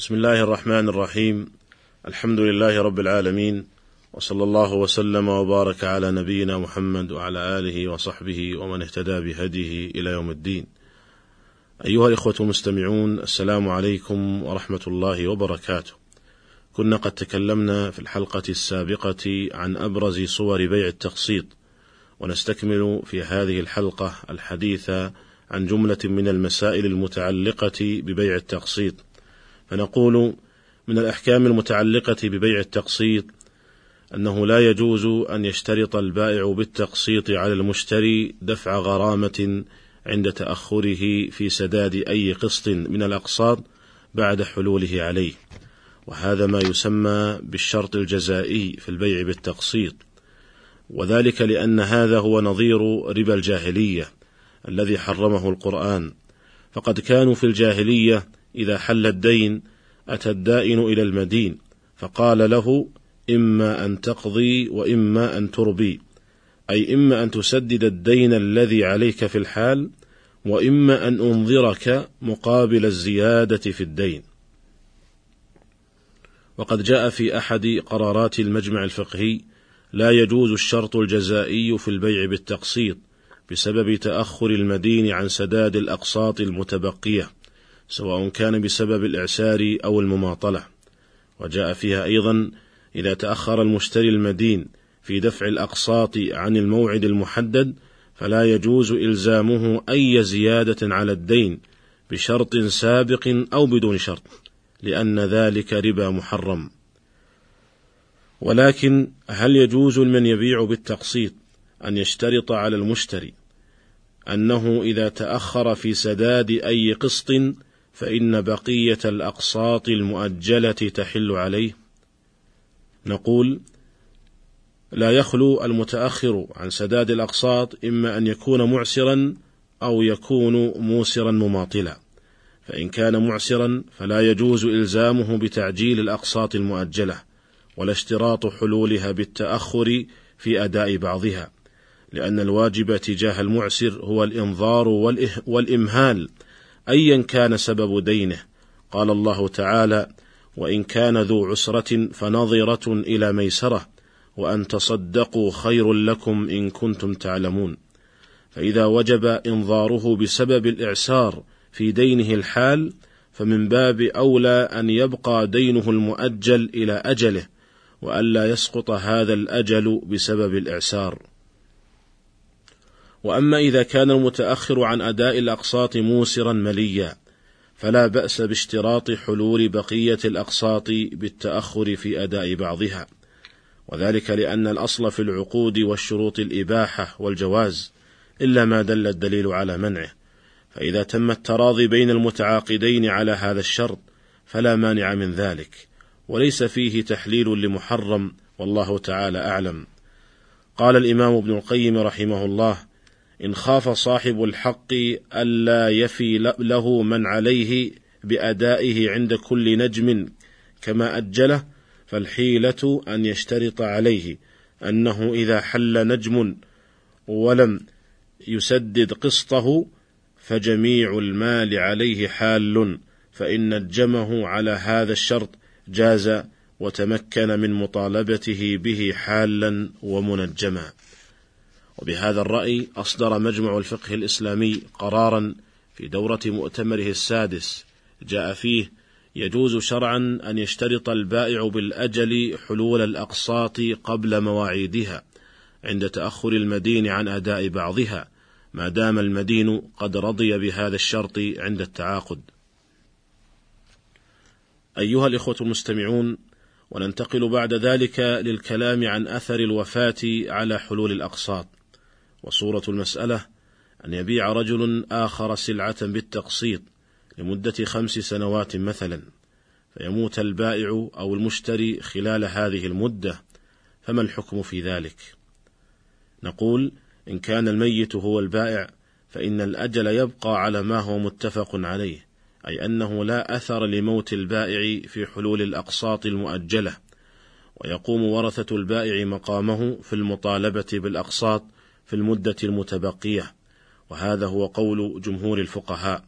بسم الله الرحمن الرحيم الحمد لله رب العالمين وصلى الله وسلم وبارك على نبينا محمد وعلى آله وصحبه ومن اهتدى بهديه إلى يوم الدين. أيها الإخوة المستمعون السلام عليكم ورحمة الله وبركاته. كنا قد تكلمنا في الحلقة السابقة عن أبرز صور بيع التقسيط ونستكمل في هذه الحلقة الحديث عن جملة من المسائل المتعلقة ببيع التقسيط. فنقول من الأحكام المتعلقة ببيع التقسيط أنه لا يجوز أن يشترط البائع بالتقسيط على المشتري دفع غرامة عند تأخره في سداد أي قسط من الأقساط بعد حلوله عليه، وهذا ما يسمى بالشرط الجزائي في البيع بالتقسيط، وذلك لأن هذا هو نظير ربا الجاهلية الذي حرمه القرآن، فقد كانوا في الجاهلية إذا حل الدين أتى الدائن إلى المدين فقال له إما أن تقضي وإما أن تربي أي إما أن تسدد الدين الذي عليك في الحال وإما أن أنظرك مقابل الزيادة في الدين. وقد جاء في أحد قرارات المجمع الفقهي لا يجوز الشرط الجزائي في البيع بالتقسيط بسبب تأخر المدين عن سداد الأقساط المتبقية. سواء كان بسبب الإعسار أو المماطلة. وجاء فيها أيضا إذا تأخر المشتري المدين في دفع الأقساط عن الموعد المحدد فلا يجوز إلزامه أي زيادة على الدين بشرط سابق أو بدون شرط لأن ذلك ربا محرم. ولكن هل يجوز لمن يبيع بالتقسيط أن يشترط على المشتري أنه إذا تأخر في سداد أي قسط فإن بقية الأقساط المؤجلة تحل عليه. نقول لا يخلو المتأخر عن سداد الأقساط إما أن يكون معسرا أو يكون موسرا مماطلا. فإن كان معسرا فلا يجوز إلزامه بتعجيل الأقساط المؤجلة ولا اشتراط حلولها بالتأخر في أداء بعضها لأن الواجب تجاه المعسر هو الإنظار والإمهال أيا كان سبب دينه. قال الله تعالى وإن كان ذو عسرة فنظرة إلى ميسرة وأن تصدقوا خير لكم إن كنتم تعلمون. فإذا وجب إنظاره بسبب الإعسار في دينه الحال فمن باب أولى أن يبقى دينه المؤجل إلى أجله والا يسقط هذا الأجل بسبب الإعسار. وأما إذا كان المتأخر عن أداء الأقساط موسرا مليا فلا بأس باشتراط حلول بقية الأقساط بالتأخر في أداء بعضها. وذلك لأن الأصل في العقود والشروط الإباحة والجواز إلا ما دل الدليل على منعه. فإذا تم التراضي بين المتعاقدين على هذا الشرط فلا مانع من ذلك. وليس فيه تحليل لمحرم والله تعالى أعلم. قال الإمام ابن القيم رحمه الله إن خاف صاحب الحق ألا يفي له من عليه بأدائه عند كل نجم كما أجله فالحيلة أن يشترط عليه أنه إذا حل نجم ولم يسدد قسطه فجميع المال عليه حال فإن نجمه على هذا الشرط جاز وتمكن من مطالبته به حالا ومنجما. وبهذا الرأي أصدر مجمع الفقه الإسلامي قرارا في دورة مؤتمره السادس جاء فيه يجوز شرعا أن يشترط البائع بالأجل حلول الأقساط قبل مواعيدها عند تأخر المدين عن أداء بعضها ما دام المدين قد رضي بهذا الشرط عند التعاقد. أيها الإخوة المستمعون، وننتقل بعد ذلك للكلام عن أثر الوفاة على حلول الأقساط. وصورة المسألة أن يبيع رجل آخر سلعة بالتقسيط لمدة خمس سنوات مثلا فيموت البائع أو المشتري خلال هذه المدة فما الحكم في ذلك؟ نقول إن كان الميت هو البائع فإن الأجل يبقى على ما هو متفق عليه أي أنه لا أثر لموت البائع في حلول الأقساط المؤجلة ويقوم ورثة البائع مقامه في المطالبة بالأقساط في المدة المتبقية وهذا هو قول جمهور الفقهاء.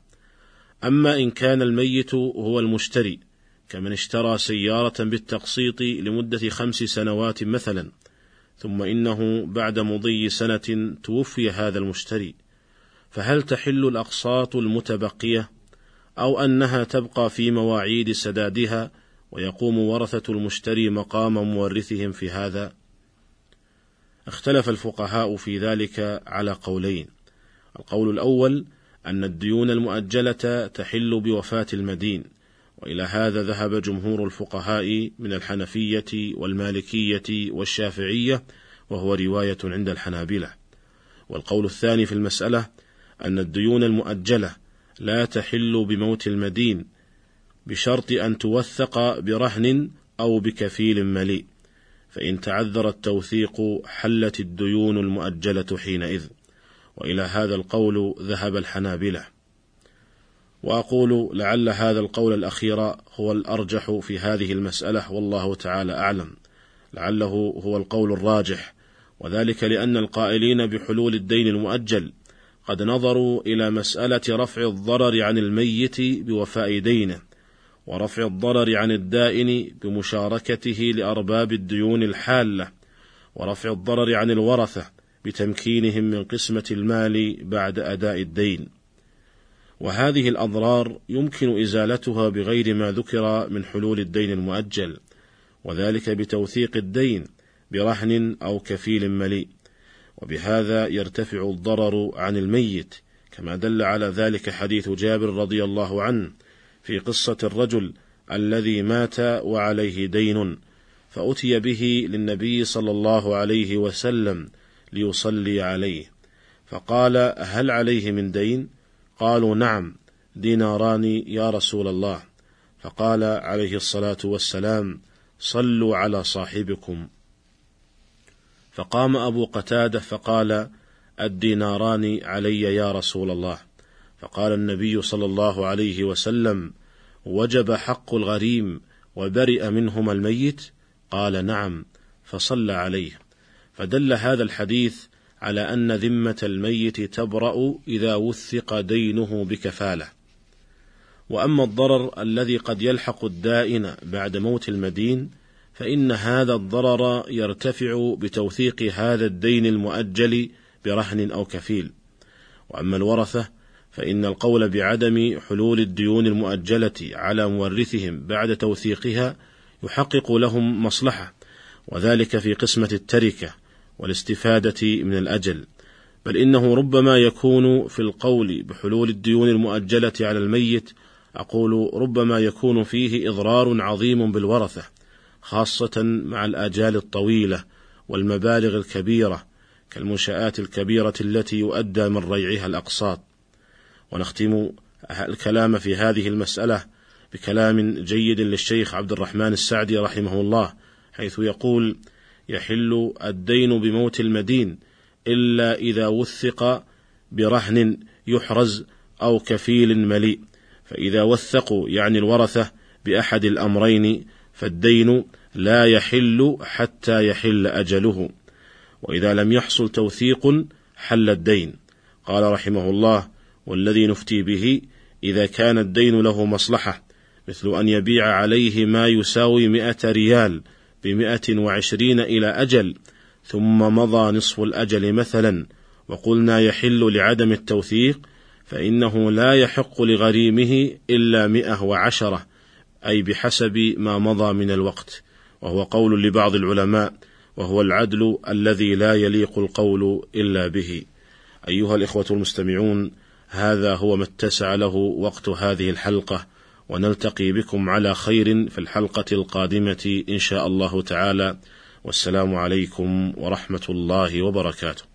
أما إن كان الميت هو المشتري كمن اشترى سيارة بالتقسيط لمدة خمس سنوات مثلا ثم إنه بعد مضي سنة توفي هذا المشتري. فهل تحل الأقساط المتبقية؟ أو أنها تبقى في مواعيد سدادها ويقوم ورثة المشتري مقام مورثهم في هذا؟ اختلف الفقهاء في ذلك على قولين. القول الأول أن الديون المؤجلة تحل بوفاة المدين وإلى هذا ذهب جمهور الفقهاء من الحنفية والمالكية والشافعية وهو رواية عند الحنابلة. والقول الثاني في المسألة أن الديون المؤجلة لا تحل بموت المدين بشرط أن توثق برهن أو بكفيل مليء. فإن تعذر التوثيق حلت الديون المؤجلة حينئذ وإلى هذا القول ذهب الحنابلة. وأقول لعل هذا القول الأخير هو الأرجح في هذه المسألة والله تعالى أعلم. لعله هو القول الراجح وذلك لأن القائلين بحلول الدين المؤجل قد نظروا إلى مسألة رفع الضرر عن الميت بوفاء دينه. ورفع الضرر عن الدائن بمشاركته لأرباب الديون الحالة ورفع الضرر عن الورثة بتمكينهم من قسمة المال بعد أداء الدين. وهذه الأضرار يمكن إزالتها بغير ما ذكر من حلول الدين المؤجل وذلك بتوثيق الدين برهن أو كفيل مليء. وبهذا يرتفع الضرر عن الميت كما دل على ذلك حديث جابر رضي الله عنه في قصة الرجل الذي مات وعليه دين فأتي به للنبي صلى الله عليه وسلم ليصلي عليه. فقال هل عليه من دين؟ قالوا نعم ديناران يا رسول الله. فقال عليه الصلاة والسلام صلوا على صاحبكم. فقام أبو قتادة فقال الديناران علي يا رسول الله. فقال النبي صلى الله عليه وسلم وجب حق الغريم وبرئ منهما الميت قال نعم فصلى عليه فدل هذا الحديث على أن ذمة الميت تبرأ إذا وثق دينه بكفالة. وأما الضرر الذي قد يلحق الدائن بعد موت المدين فإن هذا الضرر يرتفع بتوثيق هذا الدين المؤجل برهن أو كفيل. وأما الورثة فإن القول بعدم حلول الديون المؤجلة على مورثهم بعد توثيقها يحقق لهم مصلحة وذلك في قسمة التركة والاستفادة من الأجل. بل إنه ربما يكون في القول بحلول الديون المؤجلة على الميت أقول ربما يكون فيه إضرار عظيم بالورثة خاصة مع الآجال الطويلة والمبالغ الكبيرة كالمنشآت الكبيرة التي يؤدى من ريعها الأقساط. ونختم الكلام في هذه المسألة بكلام جيد للشيخ عبد الرحمن السعدي رحمه الله حيث يقول يحل الدين بموت المدين إلا إذا وثق برهن يحرز أو كفيل مليء فإذا وثقوا يعني الورثة بأحد الأمرين فالدين لا يحل حتى يحل أجله وإذا لم يحصل توثيق حل الدين قال رحمه الله والذي نفتي به إذا كان الدين له مصلحة مثل أن يبيع عليه ما يساوي مئة ريال بمائة وعشرين إلى أجل ثم مضى نصف الأجل مثلا وقلنا يحل لعدم التوثيق فإنه لا يحق لغريمه إلا مئة وعشرة أي بحسب ما مضى من الوقت وهو قول لبعض العلماء وهو العدل الذي لا يليق القول إلا به. أيها الإخوة المستمعون هذا هو ما اتسع له وقت هذه الحلقة ونلتقي بكم على خير في الحلقة القادمة إن شاء الله تعالى. والسلام عليكم ورحمة الله وبركاته.